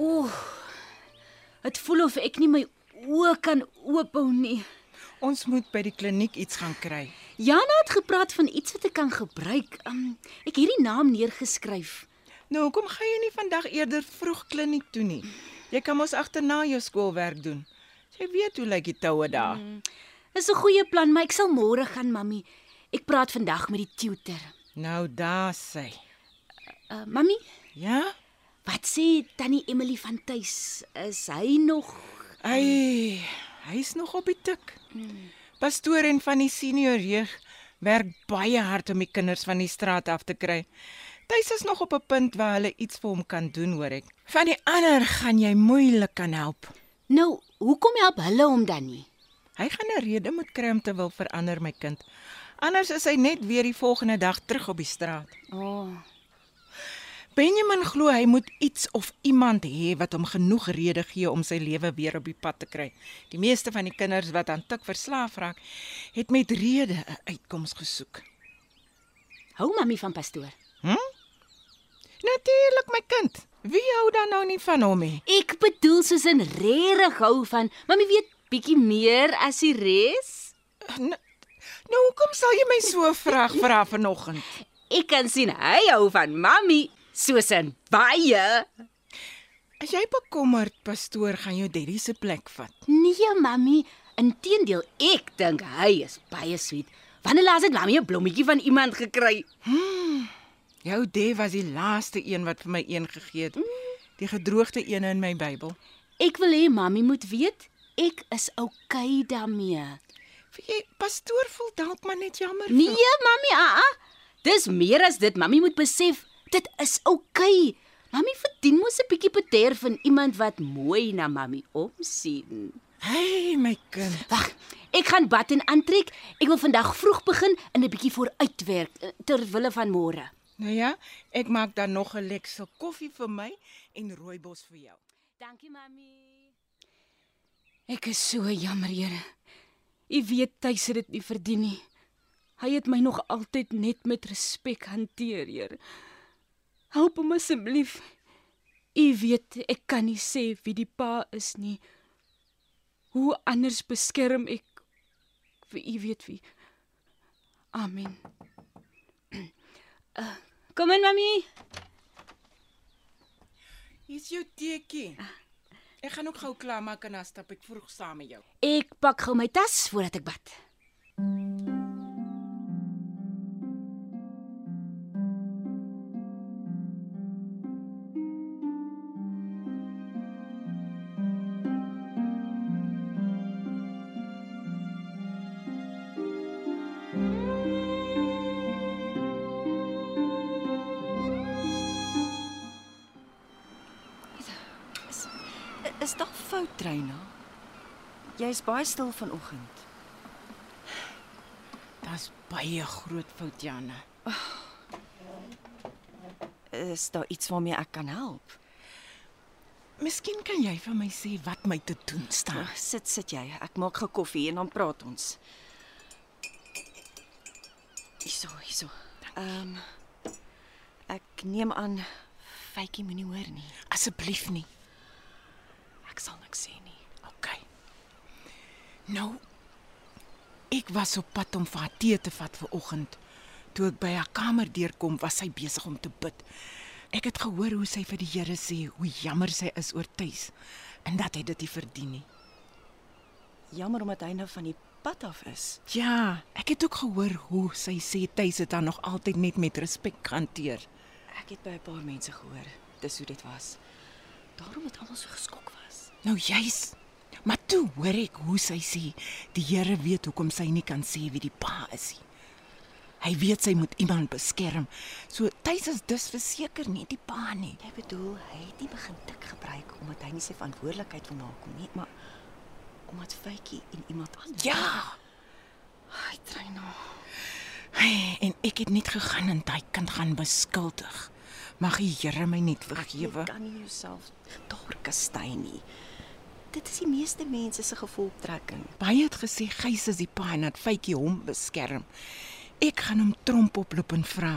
Ooh. Dit voel of ek nie my oë kan oophou nie. Ons moet by die kliniek iets gaan kry. Jana het gepraat van iets wat ek kan gebruik. Um, ek het hierdie naam neergeskryf. Nou, hoekom gaan jy nie vandag eerder vroeg kliniek toe nie? Jy kan mos agterna jou skoolwerk doen. Jy weet hoe lyk die toue daar. Mm. Dis 'n goeie plan, maar ek sal môre gaan, mami. Ek praat vandag met die tutor. Nou daar sê. Uh, mami, Ja? Wat sê tannie Emily van tuis? Is hy nog Ai, hy's nog op die tik. Pastoor en van die senior jeug werk baie hard om die kinders van die straat af te kry. Tuis is nog op 'n punt waar hulle iets vir hom kan doen, hoor ek. Van die ander gaan jy moeilik kan help. Nou, hoekom help hulle hom dan nie? Hy gaan 'n rede moet kry om te wil verander, my kind. Anders is hy net weer die volgende dag terug op die straat. O, oh, Benjamin glo hy moet iets of iemand hê wat hom genoeg rede gee om sy lewe weer op die pad te kry. Die meeste van die kinders wat aan tik verslaaf raak, het met rede 'n uitkoms gesoek. hou mami van pastoor. Natuurlik, my kind. Wie hou dan nou nie van hom nie? Ek bedoel soos 'n regtig hou van. Mami weet bietjie meer as die res. Nou, nou hoekom sal jy my so vraag vra vanoggend? Ek kan sien hy hou van mami soos 'n baie. As jy bekommerd, pastoor, gaan jou daddy se plek vat. Nee, mami, inteendeel, ek dink hy is baie sweet. Wanneer laas het mami 'n blommetjie van iemand gekry? Jou daddy was die laaste een wat vir my een gegee het. Die gedroogde een in my Bybel. Ek wil hê mami moet weet ek is oukei okay daarmee. Vir jy pastoor voel dalk maar net jammer. vir- Nee, mami, ah, ah. Dis meer as dit. Mami moet besef dit is oukei. Okay. Mami verdien mos 'n bietjie beter van iemand wat mooi na mami omsien. Hey my kind. Wag, ek gaan bad en aantrek. Ek wil vandag vroeg begin en 'n bietjie vooruitwerk eh, ter wille van môre. Nou ja, ek maak dan nog 'n lekker koffie vir my en rooibos vir jou. Dankie, mami. Ek is so jammer, Here. U weet tuis het dit nie verdien nie. Hy het my nog altyd net met respek hanteer, Here. Help hom asseblief. U weet ek kan nie sê wie die pa is nie. Hoe anders beskerm ek vir u weet wie. Amen. Uh, kom in, mami. Hier's jou teetjie. Ek gaan ook gou klaarmaak en dan stap ek vroeg saam met jou. Ek pak gou my tas voordat ek bad. Jy's baie stil vanoggend. Dit's baie groot fout, Janne. Is daar iets waarmee ek kan help? Miskien kan jy vir my sê wat my te doen staan. Ag, sit sit jy. Ek maak gou koffie en dan praat ons. Hierso, hierso. Ehm um, ek neem aan Faitjie moenie hoor nie. Asseblief nie. Ek sal niks sê nie. OK. Nou ek was op pad om vir haar tee te vat vir oggend. Toe ek by haar kamer deurkom, was sy besig om te bid. Ek het gehoor hoe sy vir die Here sê hoe jammer sy is oor tuis en dat hy dit nie verdien nie. Jammer omdat hy nou van die pad af is. Ja, ek het ook gehoor hoe sy sê tuis het haar nog altyd net met respek gehanteer. Ek het by 'n paar mense gehoor dis hoe dit was. Daarom het almal so geskok was. Nou juis. Maar toe hoor ek hoe sy sê die Here weet hoekom sy nie kan sê wie die pa is nie. Hy weet sy moet iemand beskerm. So Tuis is dus verseker nie die pa nie. Jy bedoel hy het nie begin tik gebruik omdat hy nie sy verantwoordelikheid wil nakom nie, maar omdat Faitjie en iemand anders. Ja, hy trein nou. hey, en ek het net gegaan en daai kind gaan beskuldig. Mag die Here my net vergewe. kan nie jouself daar kastei nie. Dit is die meeste mense se gevolgtrekking. Baie het gesê Gys is die pa en dat Faitjie hom beskerm. Ek gaan hom tromp oploop en vra.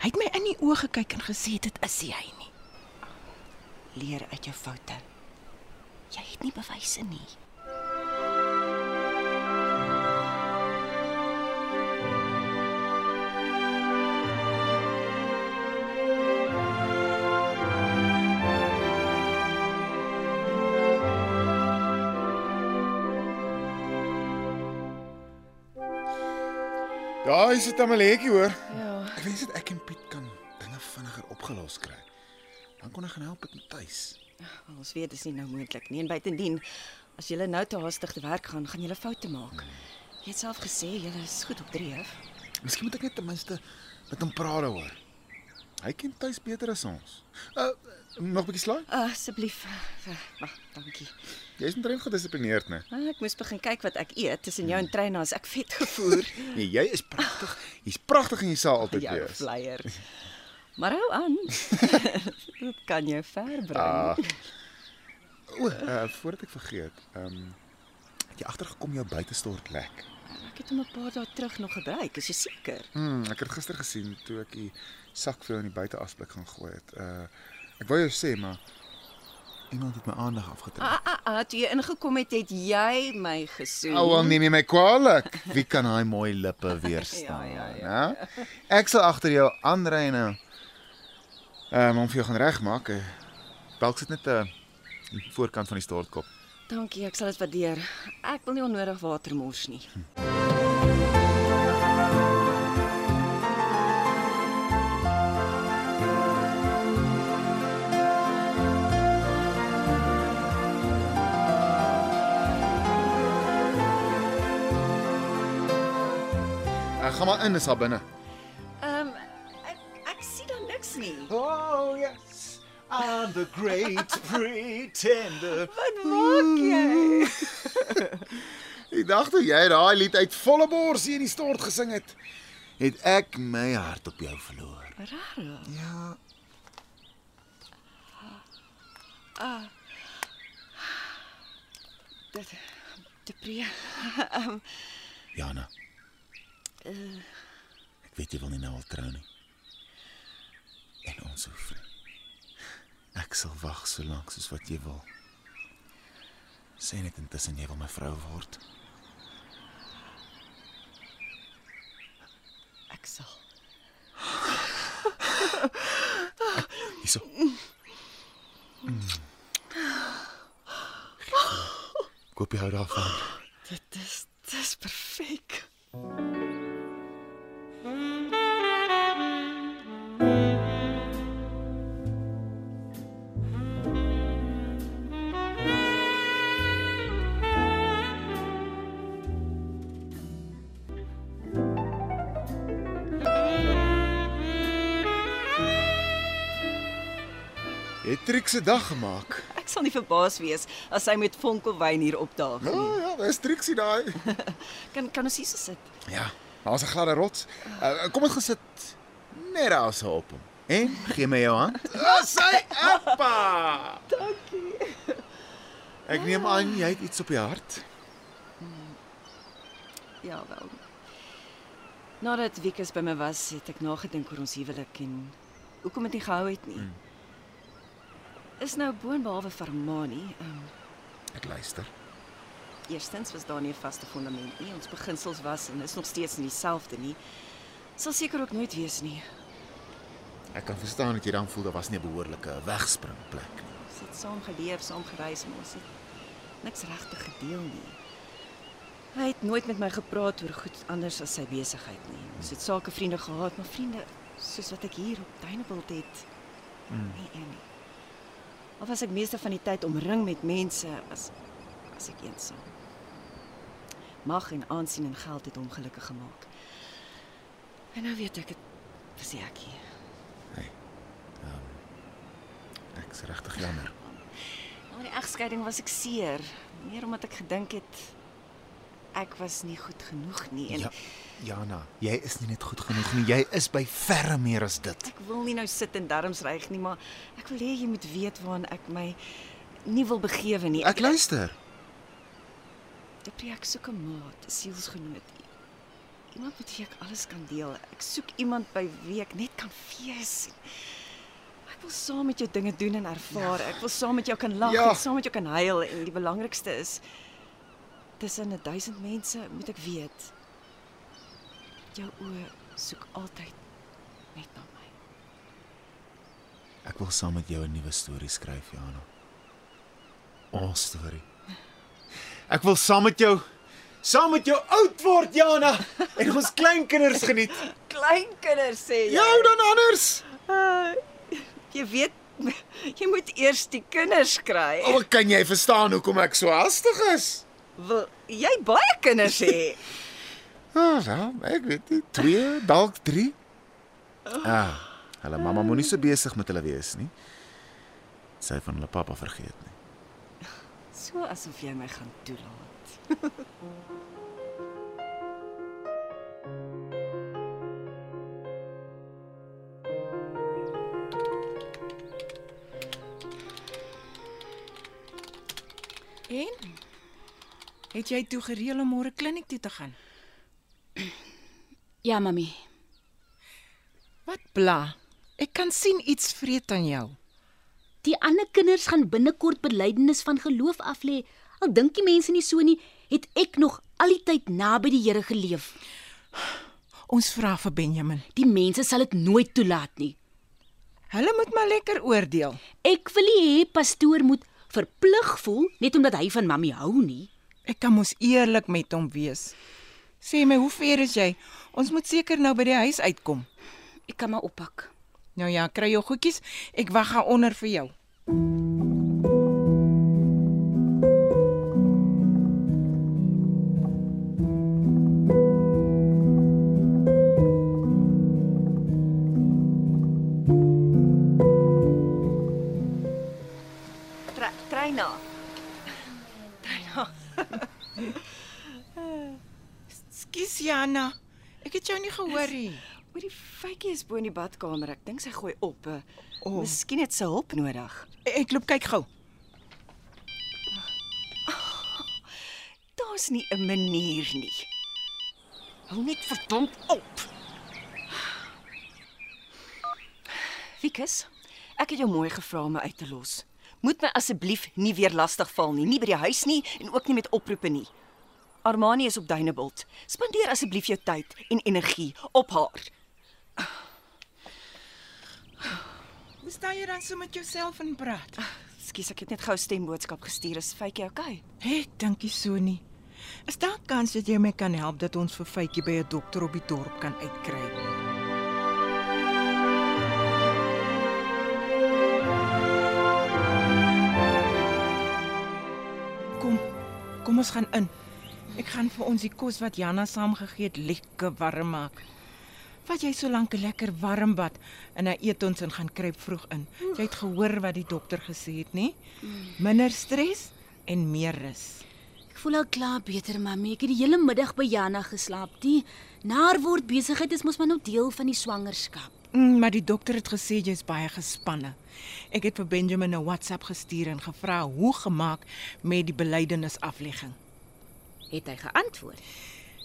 Hy het my in die oë gekyk en gesê dit is hy nie. Leer uit jou foute. Jy het nie bewyse nie. Daar is dit lekkie hoor. Ja. Ek wens dit ek en Piet kan dinge vinniger opgelos kry. Dan kon ek gaan help met tuis. Ons weet dit is nie nou moontlik nie en buitendien as jy nou te haastig te werk gaan, gaan jy foute maak. Jy het self gesê jy is goed op dreef. Miskien moet ek net ten minste met hom praat hoor. Hy ken tuis beter as ons. Uh nog 'n bietjie slaai? Uh, Asseblief. Uh, Wag, dankie. Jy's omtrent gedissiplineerd, né? Ah, ek moes begin kyk wat ek eet tussen jou en trein as ek vet gevoer. Nee, jy is pragtig. Jy's pragtig en jy sal altyd jou wees. flyer. Maar hou aan. Dit kan jou ver bring. Ah. O, uh voordat ek vergeet, ehm um, het jy agtergekom jou buitestort lek? Het hom 'n paar dae terug nog gebruik, is jy seker? Hmm, ek het gister gesien toe ek die sak vir jou in die buiteasblik gaan gooi het. Uh ek wou jou sê, maar iemand het my aandag afgetrek. Ah, ah, ah, toe jy ingekom het, het jy my gesoen. Ou, wel neem jy my kwaadlik. Wie kan daai mooi lippe weerstaan? Ja, ja, ja. Ek sal agter jou aanry nou. Ehm um, om vir jou gaan regmaak. eh, Dalk sit net 'n uh, voorkant van die stortkop. Dankie, ek sal dit waardeer. Ek wil nie onnodig water mors nie. Ek gaan maar in, is al binne. Ehm um, ek ek sien dan niks nie. Oh yes. I'm the great pretender. Wat maak jy? Ek dacht toe jy daai lied uit volle bors hier in die stort gesing het, het ek my hart op jou verloor. Rarig. Ja, Dit Depree. Jana. Ek weet jy wil nie nou al trou nie. En ons hoef nie. Ek sal wag so lank soos wat jy wil. Sê net intussen jy wil my vrou word. Ek sal. Hierso. Koop jy hou daarvan. Dit is dis perfek. Jy Trix se dag gemaak. Ek sal nie verbaas wees as hy met vonkelwyn hier opdaag Ja, nie. ja, dis Trixie daai. Kan kan ons hier so sit? Ja, daar's 'n gladde rots. Uh, kom ons gesit net daar so op hom. En gee my jou hand. Sy appa. Dankie. Ek neem aan jy het iets op die hart. Ja, wel. Nadat Wikus by my was, het ek nagedink oor ons huwelik en hoekom dit nie gehou het nie. Mm. Is nou boonbehalwe vermaanie. Um, Ek luister. eerstens was daar nie 'n vaste fondament nie. Ons beginsels was en is nog steeds nie dieselfde nie. Sal seker ook nooit wees nie. Ek kan verstaan dat jy dan voel daar was nie 'n behoorlike wegspringplek nie. Ons het saam geleef, saam gereis, maar ons het niks regtig gedeel nie. Hy het nooit met my gepraat oor goed anders as sy besigheid nie. Ons het sake vriende gehad, maar vriende soos wat ek hier op Duinebult het, mm. nie een nie. Of as ek meeste van die tyd omring met mense, was as ek eensaam. Mag en aansien en geld het hom gelukkig gemaak. En nou weet ek dit was Jackie. Ek's regtig jammer. Na die egskeiding was ek seer, meer omdat ek gedink het ek was nie goed genoeg nie en Ja, Jana, jy is nie net goed genoeg nie. Jy is by verre meer as dit. ek wil nie nou sit en darms reg nie, maar ek wil hê jy moet weet waaraan ek my nie wil begewe nie. Ek luister. Ek ek soek 'n maat, 'n sielsgenoot. Iemand met wie ek alles kan deel. Ek soek iemand by wie ek net kan fees. Ek wil saam met jou dinge doen en ervaar. Ek wil saam met jou kan lag Ja. en saam met jou kan huil en die belangrikste is tussen 'n duisend mense moet ek weet jou oë soek altyd net na my. Ek wil saam met jou 'n nuwe storie skryf, Jana. Ons storie. Ek wil saam met jou saam met jou oud word, Jana, en ons kleinkinders geniet. Kleinkinders sê jy. Jou dan anders. Uh, jy weet jy moet eers die kinders kry. O, kan jy verstaan hoekom ek so hastig is? Wil jy baie kinders hê? Ah, wel, ek weet nie, 2, dalk 3. Ah, hulle mamma moenie so besig met hulle wees nie. Sy van hulle pappa vergeet nie. So asof jy my gaan toelaat. het jy toe gereël om môre kliniek toe te gaan? Ja, mami. Wat bla? Ek kan sien iets vreet aan jou. Die ander kinders gaan binnekort belydenis van geloof aflê. Al dink die mense nie so nie, het ek nog al die tyd naby die Here geleef. Ons vra vir Benjamin. Die mense sal dit nooit toelaat nie. Hulle moet maar lekker oordeel. Ek wil nie hê pastoor moet verplig voel net omdat hy van mami hou nie. Ek kan mos eerlik met hom wees. Sê my, hoe ver is jy? Ons moet seker nou by die huis uitkom. Ek kan maar oppak. Nou ja, kry jou goedjies. Ek wag gaan onder vir jou. Tre nie gehoor nie. Oor die fytjie is bo in die badkamer. Ek dink sy gooi op. Oh. Miskien het sy hulp nodig. Ek loop kyk gou. Daar's nie 'n manier nie. Hou net verdomp op. Wikus, ek het jou mooi gevra om my uit te los. Moet my asseblief nie weer lastig val nie, nie by die huis nie en ook nie met oproepe nie. Armani is op Duinebult. Spandeer asseblief jou tyd en energie op haar. Hoe staan jy dan so met jouself en praat? Skus, ek het net gou 'n stemboodskap gestuur. Is fytjie okay? Ek dink nie so nie. Is daar kans dat jy my kan help dat ons vir Faitjie by 'n dokter op die dorp kan uitkry? Kom. Kom ons gaan in. Ek gaan vir ons die kos wat Janna saamgegee het lekker warm maak. Vat jy so lank 'n lekker warm bad en dan eet ons en gaan kruip vroeg in. Jy het gehoor wat die dokter gesê het, nê? Minder stres en meer rus. Ek voel al klaar beter, mami. Ek het die hele middag by Jana geslaap. Die naar word besigheid is mos maar nou deel van die swangerskap. Mm, maar die dokter het gesê jy's baie gespanne. Ek het vir Benjamin 'n WhatsApp gestuur en gevra hoe gemaak met die belydenis aflegging. Het hy geantwoord?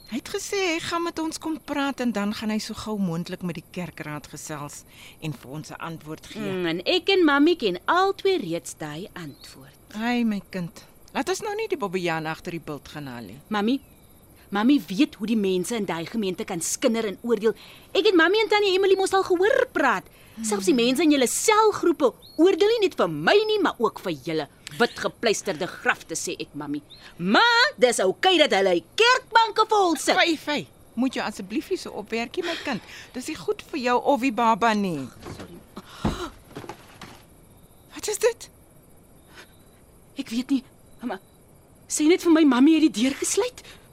Hy het gesê hy gaan met ons kom praat en dan gaan hy so gou moontlik met die kerkraad gesels en vir ons 'n antwoord gee. Mm. En ek en mami ken albei reeds daai antwoord. Ai my kind, laat ons nou nie die bobbejaan agter die bult gaan haal nie. Mami, mami weet hoe die mense in daai gemeente kan skinder en oordeel. Ek het mami en tannie Emily mos al gehoor praat. Selfs die mense in julle selgroepe oordeel nie net vir my nie, maar ook vir julle wit gepleisterde grafte sê ek mami. Maar dis oukei okay dat hulle kerkbanke vol sit. Fy, fy. Moet jy asseblief nie so opwerkie my kind. Dis nie goed vir jou of die baba nie. Wat is dit? Ek weet nie, maar sê net vir my mami het die deur gesluit.